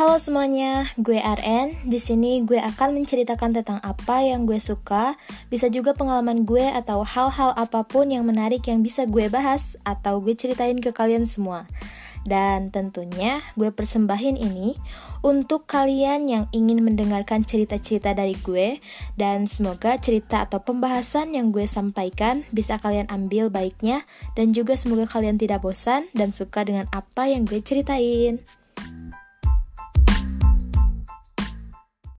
Halo semuanya, gue RN. Di sini gue akan menceritakan tentang apa yang gue suka, bisa juga pengalaman gue atau hal-hal apa pun yang menarik yang bisa gue bahas atau gue ceritain ke kalian semua. Dan tentunya gue persembahin ini untuk kalian yang ingin mendengarkan cerita-cerita dari gue dan semoga cerita atau pembahasan yang gue sampaikan bisa kalian ambil baiknya dan juga semoga kalian tidak bosan dan suka dengan apa yang gue ceritain.